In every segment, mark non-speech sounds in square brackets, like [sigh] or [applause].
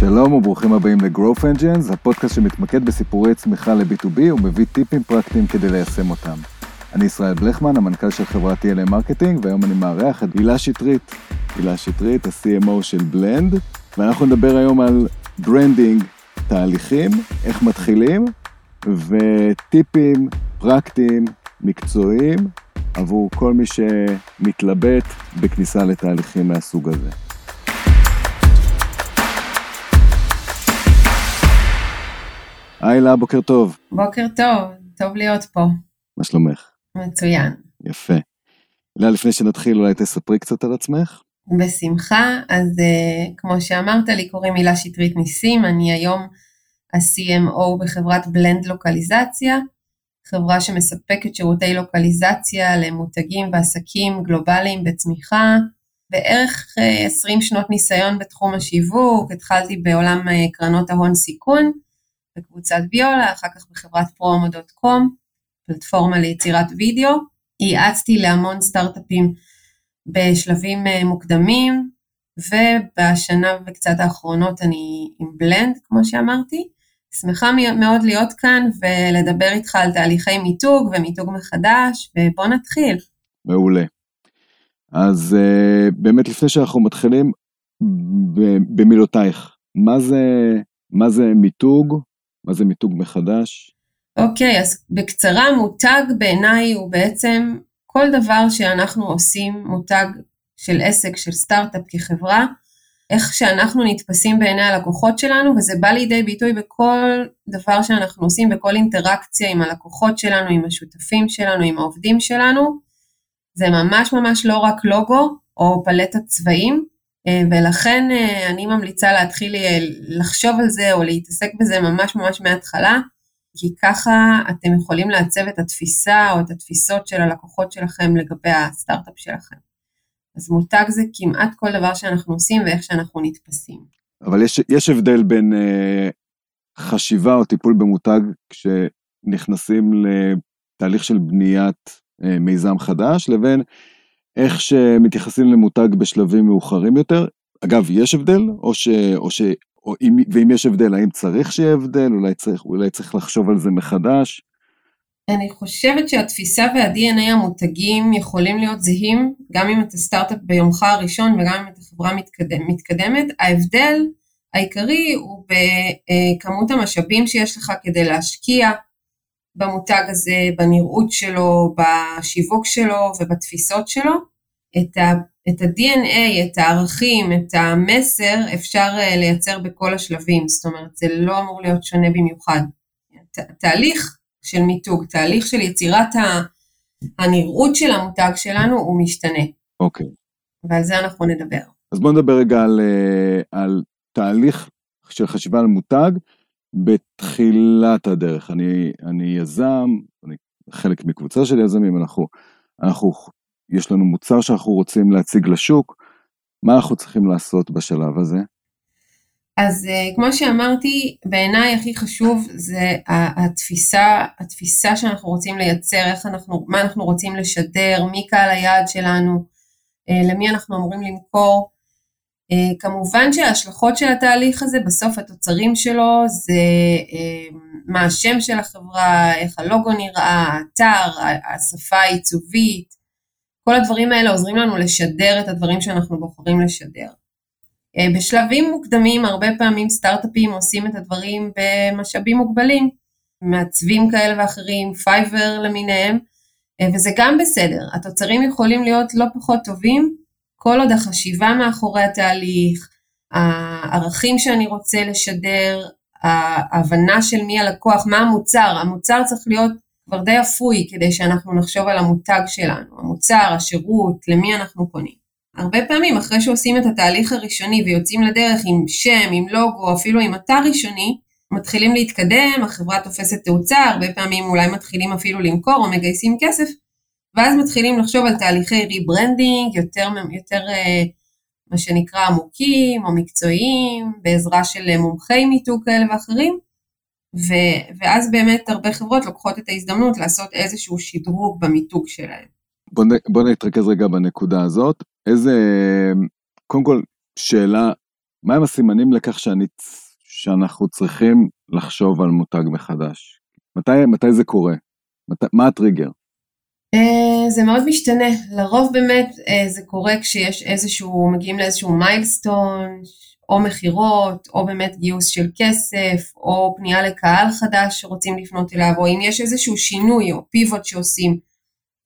שלום וברוכים הבאים ל-Growth Engines, הפודקאסט שמתמקד בסיפורי צמיחה ל-B2B ומביא טיפים פרקטיים כדי ליישם אותם. אני ישראל בלכמן, המנכ"ל של חברת TLA Marketing, והיום אני מארח את הילה שטרית. הילה שטרית, ה-CMO של Blend, ואנחנו נדבר היום על branding, תהליכים, איך מתחילים, וטיפים פרקטיים, מקצועיים, עבור כל מי שמתלבט בכניסה לתהליכים מהסוג הזה. היי לה, בוקר טוב. בוקר טוב, טוב להיות פה. מה שלומך? מצוין. יפה. הילה, לפני שנתחיל, אולי תספרי קצת על עצמך? בשמחה, אז uh, כמו שאמרת לי, קוראים הילה שטרית ניסים, אני היום ה-CMO בחברת בלנד לוקליזציה, חברה שמספקת שירותי לוקליזציה למותגים ועסקים גלובליים בצמיחה, בערך uh, אה, 20 שנות ניסיון בתחום השיווק, התחלתי בעולם uh, קרנות ההון סיכון, בקבוצת ויולה, אחר כך בחברת פרומו.קום, פלטפורמה ליצירת וידאו. ייעצתי להמון סטארט-אפים בשלבים אה, מוקדמים, ובשנה וקצת האחרונות אני עם בלנד, כמו שאמרתי. שמחה מאוד להיות כאן ולדבר איתך על תהליכי מיתוג ומיתוג מחדש, ובוא נתחיל. מעולה. אז uh, באמת לפני שאנחנו מתחילים, במילותייך, מה זה, מה זה מיתוג מה זה מיתוג מחדש? אוקיי, okay, אז בקצרה, מותג בעיניי הוא בעצם כל דבר שאנחנו עושים, מותג של עסק, של סטארט-אפ כחברה, איך שאנחנו נתפסים בעיני הלקוחות שלנו, וזה בא לידי ביטוי בכל דבר שאנחנו עושים, בכל אינטראקציה עם הלקוחות שלנו, עם השותפים שלנו, עם העובדים שלנו. זה ממש ממש לא רק לוגו או פלטת צבעים, ולכן אה, אני ממליצה להתחיל אה, לחשוב על זה או להתעסק בזה ממש ממש מההתחלה, כי ככה אתם יכולים לעצב את התפיסה או את התפיסות של הלקוחות שלכם לגבי הסטארט-אפ שלכם. אז מותג זה כמעט כל דבר שאנחנו עושים ואיך שאנחנו נתפסים. אבל יש, יש הבדל בין אה, חשיבה או טיפול במותג כשנכנסים לתהליך של בניית אה, מיזם חדש, לבין איך שמתייחסים למותג בשלבים מאוחרים יותר. אגב, יש הבדל? או ש... או ש... או אם, ואם יש הבדל, האם צריך שיהיה הבדל? אולי צריך, אולי צריך לחשוב על זה מחדש? אני חושבת שהתפיסה וה-DNA המותגים יכולים להיות זהים, גם אם אתה סטארט-אפ ביומך הראשון וגם אם אתה חברה מתקדם, מתקדמת. ההבדל העיקרי הוא בכמות המשאבים שיש לך כדי להשקיע במותג הזה, בנראות שלו, בשיווק שלו ובתפיסות שלו. את, ה, את ה-DNA, את הערכים, את המסר, אפשר אה, לייצר בכל השלבים, זאת אומרת, זה לא אמור להיות שונה במיוחד. ת, תהליך של מיתוג, תהליך של יצירת הנראות של המותג שלנו, הוא משתנה. אוקיי. Okay. ועל זה אנחנו נדבר. אז בואו נדבר רגע על, אה, על תהליך של חשיבה על מותג, בתחילת הדרך. אני, אני יזם, אני חלק מקבוצה של יזמים, אנחנו, אנחנו, יש לנו מוצר שאנחנו רוצים להציג לשוק, מה אנחנו צריכים לעשות בשלב הזה? אז uh, כמו שאמרתי, בעיניי הכי חשוב זה התפיסה, התפיסה שאנחנו רוצים לייצר, איך אנחנו, מה אנחנו רוצים לשדר, מי קהל היעד שלנו, אה, למי אנחנו אמורים למכור. אה, כמובן שההשלכות של התהליך הזה, בסוף התוצרים שלו זה אה, מה השם של החברה, איך הלוגו נראה, האתר, השפה העיצובית, כל הדברים האלה עוזרים לנו לשדר את הדברים שאנחנו בוחרים לשדר. אה, בשלבים מוקדמים הרבה פעמים סטארט-אפים עושים את הדברים במשאבים מוגבלים, מעצבים כאלה ואחרים, Fiverr למיניהם, וזה גם בסדר, התוצרים יכולים להיות לא פחות טובים, כל עוד החשיבה מאחורי התהליך, הערכים שאני רוצה לשדר, ההבנה של מי הלקוח, מה המוצר, המוצר צריך להיות כבר די אפוי כדי שאנחנו נחשוב על המותג שלנו, המוצר, השירות, למי אנחנו פונים. הרבה פעמים אחרי שעושים את התהליך הראשוני ויוצאים לדרך עם שם, עם לוגו, אפילו עם אתר ראשוני, מתחילים להתקדם, החברה תופסת תאוצה, הרבה פעמים אולי מתחילים אפילו למכור או מגייסים כסף, ואז מתחילים לחשוב על תהליכי rebranding יותר, יותר אה, מה שנקרא עמוקים או מקצועיים, בעזרה של מומחי מיתוג כאלה ואחרים, ו, ואז באמת הרבה חברות לוקחות את ההזדמנות לעשות איזשהו שדרוג במיתוג שלהם. בוא, בוא נתרכז רגע בנקודה הזאת. איזה, קודם כל, שאלה מהם הסימנים לכך שאני, שאנחנו צריכים לחשוב על מותג מחדש? מתי, מתי זה קורה? מת, מה הטריגר? Uh, זה מאוד משתנה, לרוב באמת uh, זה קורה כשיש איזשהו, מגיעים לאיזשהו מיילסטון, או מכירות, או באמת גיוס של כסף, או פנייה לקהל חדש שרוצים לפנות אליו, או אם יש איזשהו שינוי או פיבוט שעושים,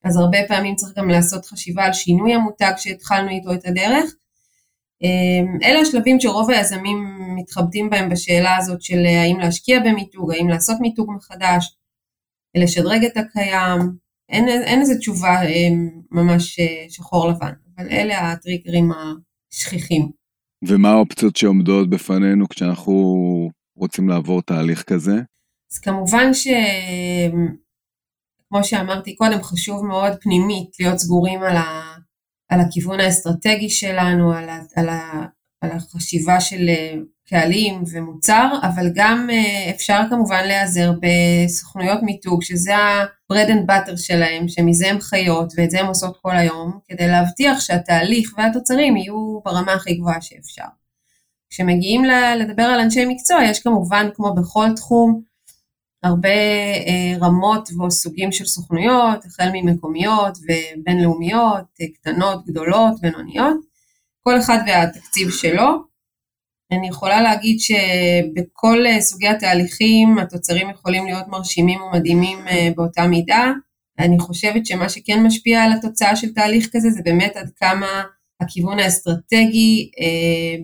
אז הרבה פעמים צריך גם לעשות חשיבה על שינוי המותג שהתחלנו איתו את הדרך. אמ, אלה השלבים שרוב היזמים מתחבטים בהם בשאלה הזאת של האם להשקיע במיתוג, האם לעשות מיתוג מחדש, לשדרג את הקיים, אין, אין איזה תשובה אמ, ממש אה, שחור לבן, אבל אלה הטריגרים השכיחים. ומה האופציות שעומדות בפנינו כשאנחנו רוצים לעבור תהליך כזה? אז כמובן ש... כמו שאמרתי קודם, חשוב מאוד פנימית להיות סגורים על, ה, על הכיוון האסטרטגי שלנו, על, ה, על, ה, על החשיבה של אה, קהלים ומוצר, אבל גם אה, אפשר כמובן להיעזר בסוכנויות מיתוג, שזה ה-bread and butter שלהם, שמזה הם חיות ואת זה הם עושות כל היום, כדי להבטיח שהתהליך והתוצרים יהיו ברמה הכי גבוהה שאפשר. כשמגיעים לדבר על אנשי מקצוע, יש כמובן, כמו בכל תחום, הרבה אה, רמות וסוגים של סוכנויות, החל ממקומיות ובינלאומיות, קטנות, גדולות, בינוניות, כל אחד והתקציב שלו. אני יכולה להגיד שבכל אה, סוגי התהליכים התוצרים יכולים להיות מרשימים ומדהימים באותה מידה. אני חושבת שמה שכן משפיע על התוצאה של תהליך כזה זה באמת עד כמה הכיוון האסטרטגי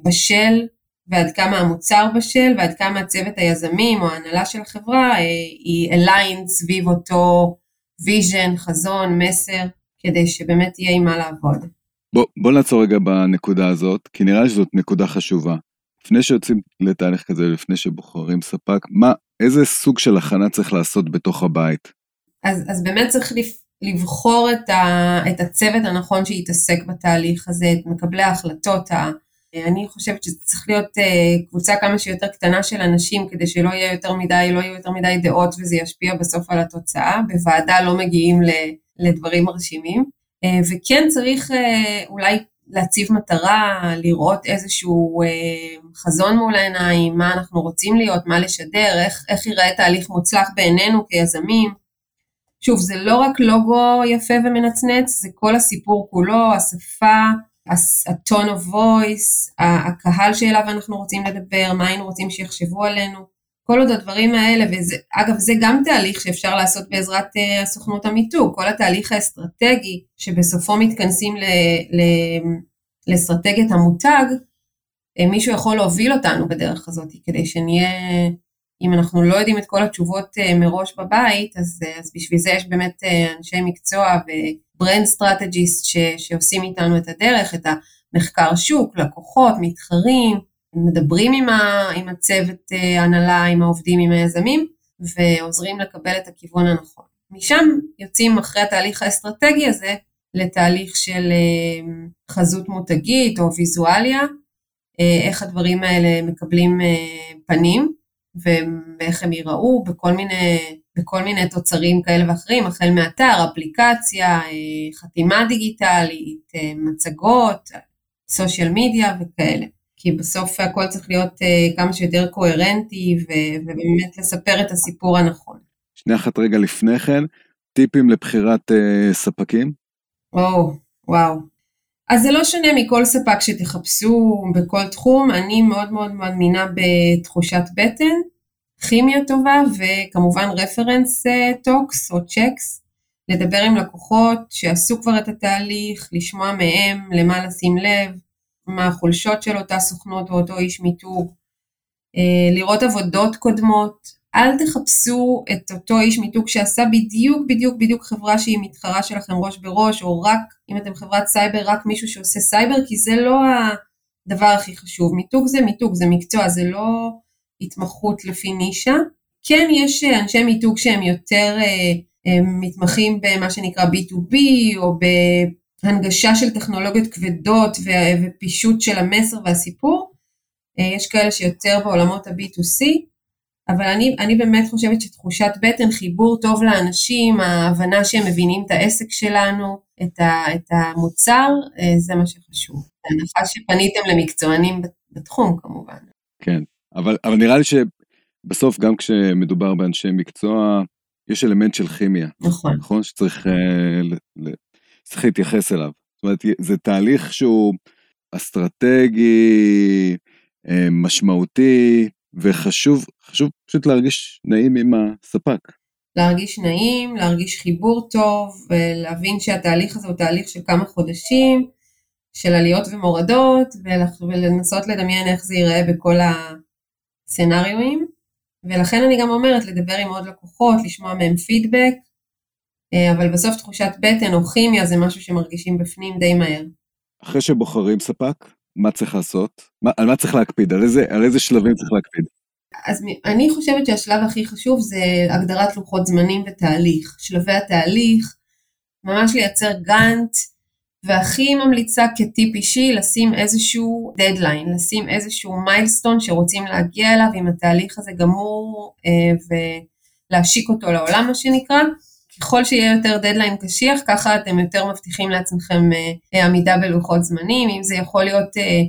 בשל ועד כמה המוצר בשל ועד כמה צוות היזמים או ההנהלה של החברה אה, היא aligned סביב אותו vision, חזון, מסר, כדי שבאמת יהיה עם מה לעבוד. בוא, בוא נעצור רגע בנקודה הזאת, כי נראה לי שזאת נקודה חשובה. לפני שיוצאים לתהליך כזה, לפני שבוחרים ספק, מה, איזה סוג של הכנה צריך לעשות בתוך הבית? אז, אז באמת צריך לבחור את, ה, את הצוות הנכון שיתעסק בתהליך הזה, את מקבלי ההחלטות, אני חושבת שזה צריך להיות אה, קבוצה כמה שיותר קטנה של אנשים כדי שלא יהיה יותר מדי, לא יהיו יותר מדי דעות וזה ישפיע בסוף על התוצאה. בוועדה לא מגיעים לדברים מרשימים. אה, וכן צריך אה, אולי להציב מטרה, לראות איזשהו חזון מול העיניים, מה אנחנו רוצים להיות, מה לשדר, איך, איך ייראה תהליך מוצלח בעינינו כיזמים. שוב, זה לא רק לוגו יפה ומנצנץ, זה כל הסיפור כולו, השפה, ה-tone of voice, הקהל שאליו אנחנו רוצים לדבר, מה היינו רוצים שיחשבו עלינו, כל עוד הדברים האלה, ואגב זה גם תהליך שאפשר לעשות בעזרת uh, הסוכנות המיתוג, כל התהליך האסטרטגי שבסופו מתכנסים ל, ל, לאסטרטגיית המותג, אה, מישהו יכול להוביל אותנו בדרך הזאת, כדי שנהיה, אם אנחנו לא יודעים את כל התשובות אה, מראש בבית, אז, אז בשביל זה יש באמת אנשי מקצוע ו... brand strategist שעושים איתנו את הדרך, את המחקר שוק, לקוחות, מתחרים, מדברים עם, ה, עם הצוות אה, הנהלה, עם העובדים, עם היזמים, ועוזרים לקבל את הכיוון הנכון. משם יוצאים אחרי התהליך האסטרטגי הזה לתהליך של אה, חזות מותגית או ויזואליה, אה, איך הדברים האלה מקבלים פנים ואיך הם ייראו בכל מיני בכל מיני תוצרים כאלה ואחרים, החל מאתר, אפליקציה, חתימה דיגיטלית, מצגות, סושיאל מדיה וכאלה. כי בסוף הכל צריך להיות אה, כמה שיותר קוהרנטי ובאמת לספר את הסיפור הנכון. שנייה אחת רגע לפני כן, טיפים לבחירת ספקים? או, וואו. אז זה לא שונה מכל ספק שתחפשו בכל תחום, אני מאוד מאוד מאמינה בתחושת בטן. כימיה טובה וכמובן reference talks או checks, לדבר עם לקוחות שעשו כבר את התהליך, לשמוע מהם למה לשים לב, מה החולשות של אותה סוכנות או אותו איש מיתוג, אה, לראות עבודות קודמות, אל תחפשו את אותו איש מיתוג שעשה בדיוק בדיוק בדיוק חברה שהיא מתחרה שלכם ראש בראש, או רק, אם אתם חברת סייבר, רק מישהו שעושה סייבר, כי זה לא הדבר הכי חשוב. מיתוג זה מיתוג, זה מקצוע, זה לא התמחות לפי נישה. כן יש אה, אנשי מיתוג שהם יותר אה, מתמחים במה שנקרא B2B או בהנגשה של טכנולוגיות כבדות ופישוט של המסר והסיפור. יש כאלה שיותר בעולמות ה-B2C, אבל אני, אני באמת חושבת שתחושת בטן, חיבור טוב לאנשים, ההבנה שהם מבינים את העסק שלנו, את, ה, את המוצר, זה מה שחשוב. ההנחה שפניתם למקצוענים בתחום כמובן. כן, אבל, אבל נראה לי שבסוף גם כשמדובר באנשי מקצוע, יש אלמנט של כימיה. נכון. נכון? שצריך אה, ל, צריך להתייחס אליו. זאת אומרת, זה תהליך שהוא אסטרטגי, אה, משמעותי, וחשוב חשוב פשוט להרגיש נעים עם הספק. להרגיש נעים, להרגיש חיבור טוב, ולהבין שהתהליך הזה הוא תהליך של כמה חודשים, של עליות ומורדות, ולנסות לדמיין איך זה ייראה בכל הסצנריואים. ולכן אני גם אומרת לדבר עם עוד לקוחות, לשמוע מהם פידבק, אבל בסוף תחושת בטן או כימיה זה משהו שמרגישים בפנים די מהר. אחרי שבוחרים ספק, מה צריך לעשות? מה, על מה צריך להקפיד? על איזה, על איזה שלבים צריך להקפיד? אז אני חושבת שהשלב הכי חשוב זה הגדרת לוחות זמנים ותהליך. שלבי התהליך, ממש לייצר גאנט, והכי ממליצה כטיפ אישי לשים איזשהו דדליין, לשים איזשהו מיילסטון שרוצים להגיע אליו עם התהליך הזה גמור אה, ולהשיק אותו לעולם מה שנקרא. ככל שיהיה יותר דדליין קשיח, ככה אתם יותר מבטיחים לעצמכם אה, עמידה בלוחות זמנים, אם זה יכול להיות אה,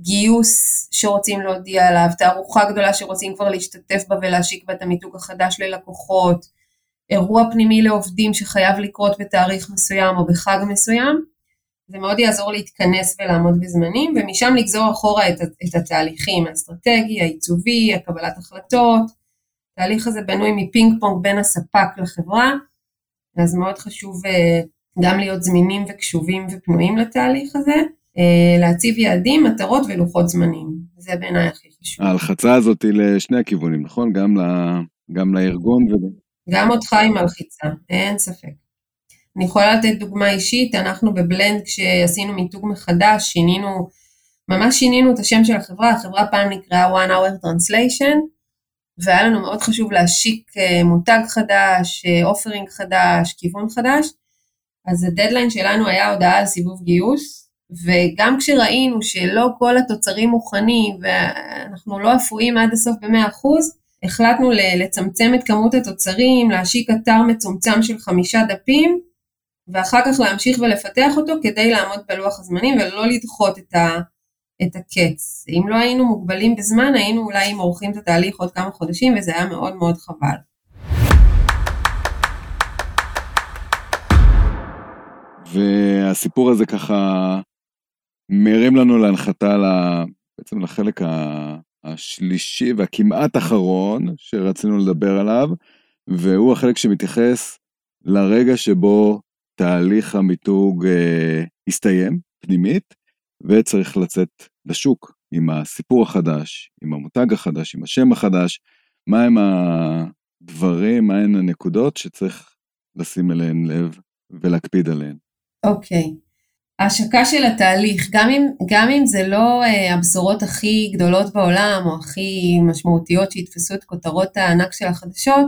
גיוס שרוצים להודיע עליו, תערוכה גדולה שרוצים כבר להשתתף בה ולהשיק בה את המיתוג החדש ללקוחות, אירוע פנימי לעובדים שחייב לקרות בתאריך מסוים או בחג מסוים, זה מאוד יעזור להתכנס ולעמוד בזמנים, ומשם לגזור אחורה את, את התהליכים, האסטרטגי, העיצובי, הקבלת החלטות. התהליך הזה בנוי מפינג פונג בין הספק לחברה, אז מאוד חשוב אה, גם להיות זמינים וקשובים ופנויים לתהליך הזה, אה, להציב יעדים, מטרות ולוחות זמנים. זה בעיניי הכי חשוב. ההלחצה הזאת היא לשני הכיוונים, נכון? גם, ל, גם לארגון ו... גם אותך עם הלחיצה, אין ספק. אני יכולה לתת דוגמה אישית, אנחנו בבלנד כשעשינו מיתוג מחדש, שינינו, ממש שינינו את השם של החברה, החברה פעם נקראה One Hour Translation, והיה לנו מאוד חשוב להשיק אה, מותג חדש, אופרינג חדש, כיוון חדש, אז הדדליין שלנו היה הודעה על סיבוב גיוס, וגם כשראינו שלא כל התוצרים מוכנים ואנחנו לא אפויים עד הסוף ב-100%, החלטנו לצמצם את כמות התוצרים, להשיק אתר מצומצם של חמישה דפים, ואחר כך להמשיך ולפתח אותו כדי לעמוד בלוח הזמנים ולא לדחות את, ה, את הקץ. אם לא היינו מוגבלים בזמן, היינו אולי מורחים את התהליך עוד כמה חודשים, וזה היה מאוד מאוד חבל. והסיפור הזה ככה מרים לנו להנחתה בעצם לחלק השלישי והכמעט אחרון שרצינו לדבר עליו, והוא החלק שמתייחס לרגע שבו תהליך המיתוג אה, הסתיים פנימית, וצריך לצאת לשוק עם הסיפור החדש, עם המותג החדש, עם השם החדש, מהם הדברים, מהן הנקודות שצריך לשים אליהן לב ולהקפיד עליהן. אוקיי. Okay. ההשקה של התהליך, גם אם, גם אם זה לא uh, הבשורות הכי גדולות בעולם או הכי משמעותיות שיתפסו את כותרות הענק של החדשות,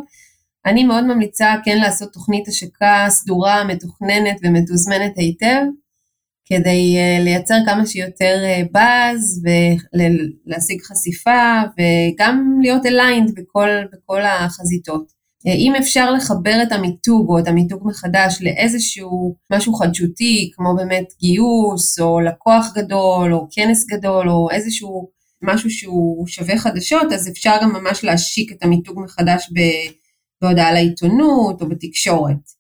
אני מאוד ממליצה כן לעשות תוכנית השקה סדורה, מתוכננת ומתוזמנת היטב, כדי uh, לייצר כמה שיותר באז ולהשיג חשיפה וגם להיות aligned בכל, בכל החזיתות. Uh, אם אפשר לחבר את המיתוג או את המיתוג מחדש לאיזשהו משהו חדשותי, כמו באמת גיוס או לקוח גדול או כנס גדול או איזשהו משהו שהוא שווה חדשות, אז אפשר גם ממש להשיק את המיתוג מחדש. בהודעה לעיתונות או בתקשורת.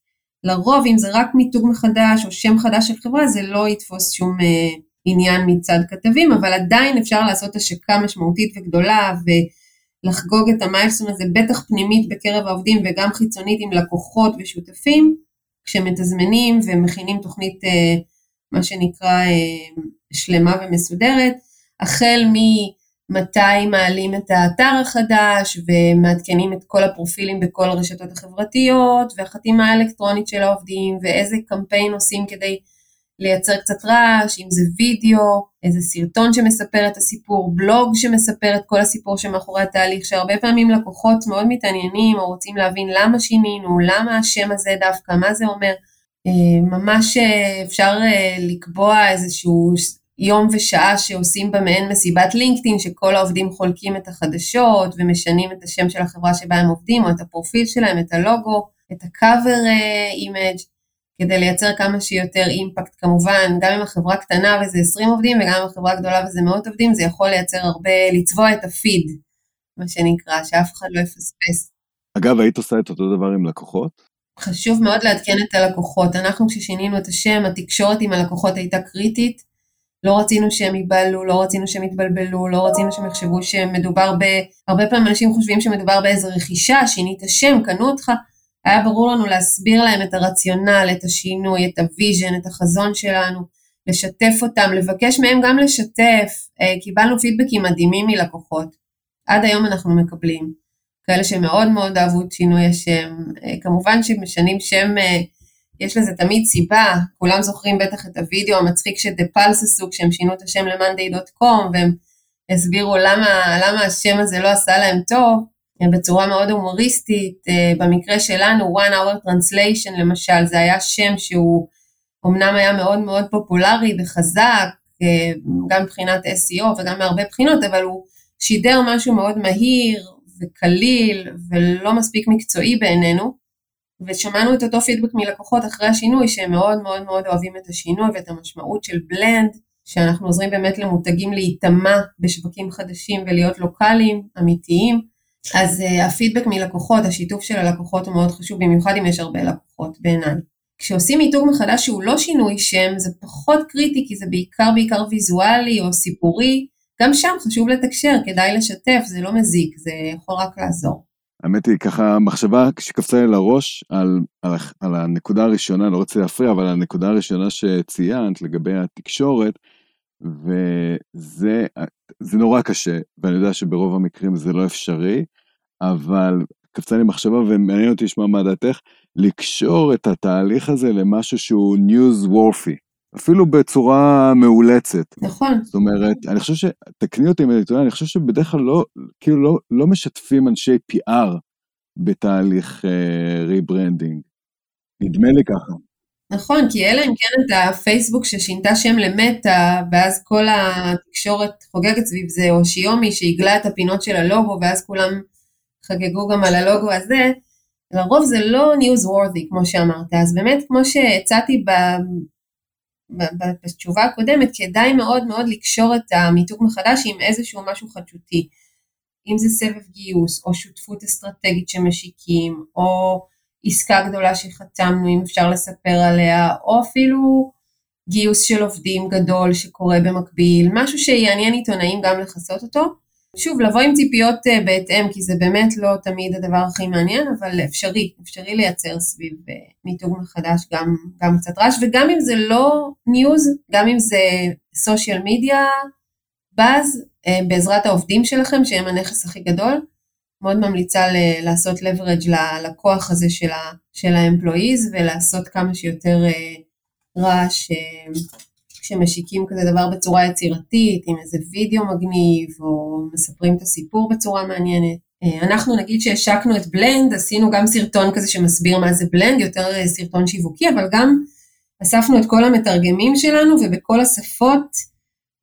לרוב אם זה רק מיתוג מחדש או שם חדש של חברה זה לא יתפוס שום אה, עניין מצד כתבים, אבל עדיין אפשר לעשות השקה משמעותית וגדולה ולחגוג את המיילסון הזה בטח פנימית בקרב העובדים וגם חיצונית עם לקוחות ושותפים, כשמתזמנים ומכינים תוכנית אה, מה שנקרא אה, שלמה ומסודרת, החל מ... מתי מעלים את האתר החדש ומעדכנים את כל הפרופילים בכל הרשתות החברתיות והחתימה האלקטרונית של העובדים ואיזה קמפיין עושים כדי לייצר קצת רעש, אם זה וידאו, איזה סרטון שמספר את הסיפור, בלוג שמספר את כל הסיפור שמאחורי התהליך, שהרבה פעמים לקוחות מאוד מתעניינים או רוצים להבין למה שינינו, למה השם הזה דווקא, מה זה אומר. אה, ממש אה, אפשר אה, לקבוע איזשהו יום ושעה שעושים בה מעין מסיבת לינקדאין, שכל העובדים חולקים את החדשות ומשנים את השם של החברה שבה הם עובדים, או את הפרופיל שלהם, את הלוגו, את ה-cover uh, image, כדי לייצר כמה שיותר אימפקט. כמובן, גם אם החברה קטנה וזה 20 עובדים, וגם אם החברה גדולה וזה מאות עובדים, זה יכול לייצר הרבה, לצבוע את הפיד, מה שנקרא, שאף אחד לא יפספס. אגב, היית עושה את אותו דבר עם לקוחות? חשוב מאוד לעדכן את הלקוחות. אנחנו כששינינו את השם, התקשורת עם הלקוחות הייתה קריטית. לא רצינו שהם ייבהלו, לא רצינו שהם יתבלבלו, לא רצינו שהם יחשבו שמדובר ב... הרבה פעמים אנשים חושבים שמדובר באיזו רכישה, שינית שם, קנו אותך. היה ברור לנו להסביר להם את הרציונל, את השינוי, את ה vision, את החזון שלנו, לשתף אותם, לבקש מהם גם לשתף. אה, קיבלנו פידבקים מדהימים מלקוחות. עד היום אנחנו מקבלים. כאלה שמאוד מאוד אהבו את שינוי השם. אה, כמובן שמשנים שם, אה, יש לזה תמיד סיבה, כולם זוכרים בטח את הוידאו המצחיק ש dapulse עשו כשהם שינו את השם ל-monday.com והם הסבירו למה, למה השם הזה לא עשה להם טוב, אה, בצורה מאוד הומוריסטית. במקרה שלנו, one hour translation למשל, זה היה שם שהוא אמנם היה מאוד מאוד פופולרי וחזק, גם מבחינת SEO וגם מהרבה בחינות, אבל הוא שידר משהו מאוד מהיר, וקליל ולא מספיק מקצועי בעינינו, ושמענו את אותו פידבק מלקוחות אחרי השינוי שהם מאוד מאוד מאוד אוהבים את השינוי ואת המשמעות של בלנד, שאנחנו עוזרים באמת למותגים להיטמע בשווקים חדשים ולהיות לוקאליים, אמיתיים. אז uh, הפידבק מלקוחות, השיתוף של הלקוחות הוא מאוד חשוב, במיוחד אם יש הרבה לקוחות בעיניי. כשעושים מיתוג מחדש שהוא לא שינוי שם, זה פחות קריטי, כי זה בעיקר בעיקר ויזואלי או סיפורי, גם שם חשוב לתקשר, כדאי לשתף, זה לא מזיק, זה יכול רק לעזור. האמת היא, ככה מחשבה שקפצה לי לראש על, על, על הנקודה הראשונה, לא רוצה להפריע, אבל הנקודה הראשונה שציינת לגבי התקשורת, וזה נורא קשה, ואני יודע שברוב המקרים זה לא אפשרי, אבל קפצה לי מחשבה ומעניין אותי לשמוע מה דעתך, לקשור את התהליך הזה למשהו שהוא newsworthy. אפילו בצורה מאולצת. נכון. זאת אומרת, אני חושב ש... תקני אותי אם אני טועה, אני חושב שבדרך כלל לא, כאילו לא, לא משתפים אנשי PR בתהליך rebranding. אה, נדמה לי ככה. נכון, כי אלא אם כן אתה פייסבוק ששינתה שם למטה, ואז כל התקשורת חוגגת סביב זה, או Xiaomi שעיגלה את הפינות של הלוגו, ואז כולם חגגו גם על הלוגו הזה, לרוב זה לא worthy, כמו שאמרת. אז באמת, כמו שהצעתי בתשובה הקודמת, כדאי מאוד מאוד לקשור את המיתוג מחדש עם איזשהו משהו חדשותי. אם זה סבב גיוס, או שותפות אסטרטגית שמשיקים, או עסקה גדולה שחתמנו, אם אפשר לספר עליה, או אפילו גיוס של עובדים גדול שקורה במקביל, משהו שיעניין עיתונאים גם לכסות אותו. שוב, לבוא עם ציפיות אה, בהתאם, כי זה באמת לא תמיד הדבר הכי מעניין, אבל אפשרי, אפשרי לייצר סביב אה, מיתוג מחדש גם, גם קצת רעש, וגם אם זה לא ניוז, גם אם זה סושיאל מדיה, באז, אה, בעזרת העובדים שלכם, שהם הנכס הכי גדול, מאוד ממליצה ל- לעשות leverage ללקוח הזה של, ה- של האמפלואיז, ולעשות כמה שיותר רעש כשמשיקים כזה דבר בצורה יצירתית, עם איזה וידאו מגניב, או מספרים את הסיפור בצורה מעניינת. אה, אנחנו נגיד שהשקנו את בלנד, עשינו גם סרטון כזה שמסביר מה זה בלנד, יותר אה, סרטון שיווקי, אבל גם אספנו את כל המתרגמים שלנו, ובכל השפות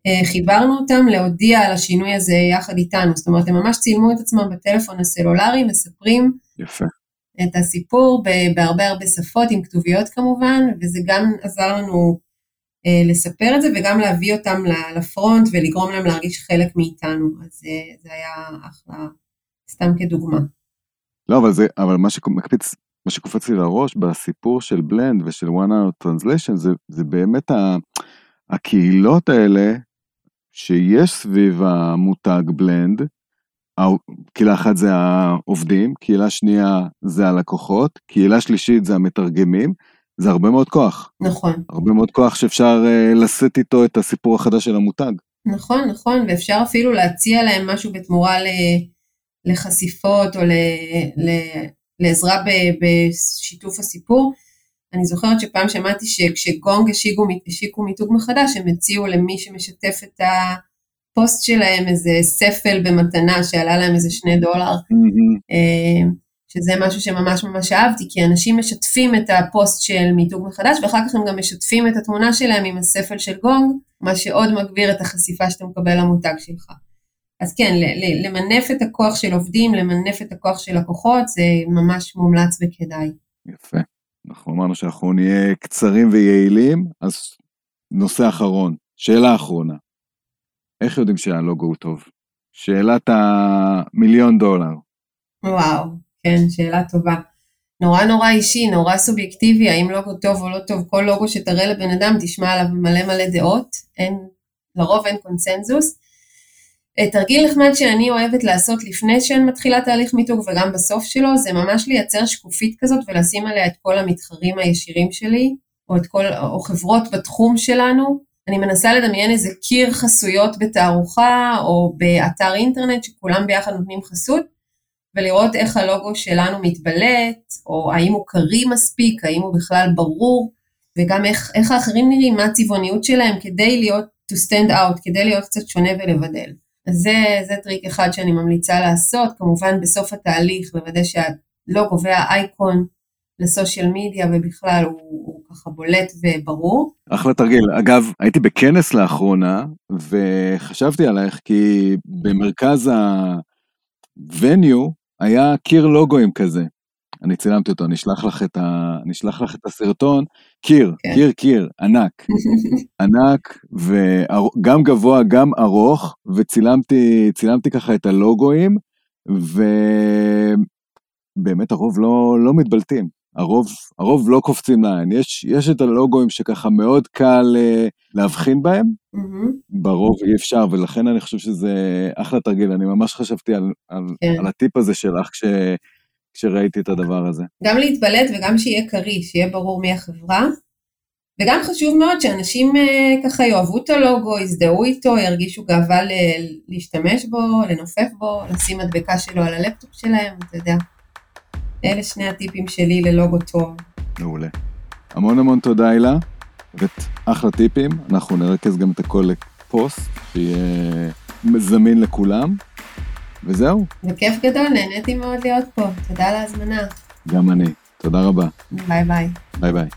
אה, חיברנו אותם להודיע על השינוי הזה יחד איתנו. זאת אומרת, הם ממש צילמו את עצמם בטלפון הסלולרי, מספרים יפה. את הסיפור בהרבה הרבה שפות, עם כתוביות כמובן, וזה גם עזר לנו לספר את זה וגם להביא אותם לפרונט ולגרום להם להרגיש חלק מאיתנו, אז אה, זה היה אחלה, סתם כדוגמה. לא, אבל זה, אבל מה שמקפיץ, מה שקופץ לי לראש בסיפור של בלנד ושל one hour translation זה, זה באמת ה, הקהילות האלה שיש סביב המותג בלנד, קהילה אחת זה העובדים, קהילה שנייה זה הלקוחות, קהילה שלישית זה המתרגמים, זה הרבה מאוד כוח. נכון. הרבה מאוד כוח שאפשר uh, לשאת איתו את הסיפור החדש של המותג. נכון, נכון, ואפשר אפילו להציע להם משהו בתמורה ל, לחשיפות או ל, ל, לעזרה ב, בשיתוף הסיפור. אני זוכרת שפעם שמעתי שכשגונג השיקו, השיקו מיתוג מחדש, הם הציעו למי שמשתף את הפוסט שלהם איזה ספל במתנה שעלה להם איזה שני דולר. Mm-hmm. שזה משהו שממש ממש אהבתי, כי אנשים משתפים את הפוסט של מיתוג מחדש, ואחר כך הם גם משתפים את התמונה שלהם עם הספל של גונג, מה שעוד מגביר את החשיפה שאתה מקבל למותג שלך. אז כן, למנף את הכוח של עובדים, למנף את הכוח של לקוחות, זה ממש מומלץ וכדאי. יפה. אנחנו אמרנו שאנחנו נהיה קצרים ויעילים, אז נושא אחרון, שאלה אחרונה. איך יודעים שהלוגו הוא טוב? שאלת המיליון דולר. וואו, כן, שאלה טובה. נורא נורא אישי, נורא סובייקטיבי, האם לוגו טוב או לא טוב, כל לוגו שתראה לבן אדם תשמע עליו מלא מלא דעות, אין, לרוב אין קונצנזוס. אה, תרגיל נחמד שאני אוהבת לעשות לפני שאני מתחילה תהליך מיתוג וגם בסוף שלו, זה ממש לייצר שקופית כזאת ולשים עליה את כל המתחרים הישירים שלי, או, את כל, או חברות בתחום שלנו. אני מנסה לדמיין איזה קיר חסויות בתערוכה, או באתר אינטרנט שכולם ביחד נותנים חסות, ולראות איך הלוגו שלנו מתבלט, או האם הוא קריא מספיק, האם הוא בכלל ברור, וגם איך, איך האחרים נראים, מה הצבעוניות שלהם, כדי להיות, to stand out, כדי להיות קצת שונה ולבדל. אז זה, זה טריק אחד שאני ממליצה לעשות, כמובן בסוף התהליך, לוודא שהלוגו והאייקון לסושיאל מדיה ובכלל הוא, הוא ככה בולט וברור. אחלה תרגיל. אגב, הייתי בכנס לאחרונה, וחשבתי עלייך כי במרכז ה-venue היה קיר לוגוים כזה. אני צילמתי אותו, אני אשלח לך את, ה... אני אשלח לך את הסרטון. קיר, כן. קיר, קיר, ענק. [laughs] ענק, וגם גבוה, גם ארוך, וצילמתי צילמתי ככה את הלוגוים, ובאמת הרוב לא, לא מתבלטים. הרוב, הרוב לא קופצים לעין. יש, יש את הלוגוים שככה מאוד קל uh, להבחין בהם, mm-hmm. ברוב אי אפשר, ולכן אני חושב שזה אחלה תרגיל. אני ממש חשבתי על, על, כן. על הטיפ הזה שלך כש, כשראיתי את הדבר הזה. גם להתבלט וגם שיהיה קריא, שיהיה ברור מי החברה. וגם חשוב מאוד שאנשים uh, ככה יאהבו את הלוגו, יזדהו איתו, ירגישו גאווה להשתמש בו, לנופף בו, לשים מדבקה שלו על הלפטופ שלהם, אתה יודע. אלה שני הטיפים שלי ללוגו טוב. מעולה. המון המון תודה הילה, ואת אחלה טיפים, אנחנו נרכז גם את הכל לפוסט, שיהיה זמין לכולם, וזהו. בכיף גדול, נהניתי מאוד להיות פה, תודה על ההזמנה. גם אני, תודה רבה. ביי ביי. ביי ביי.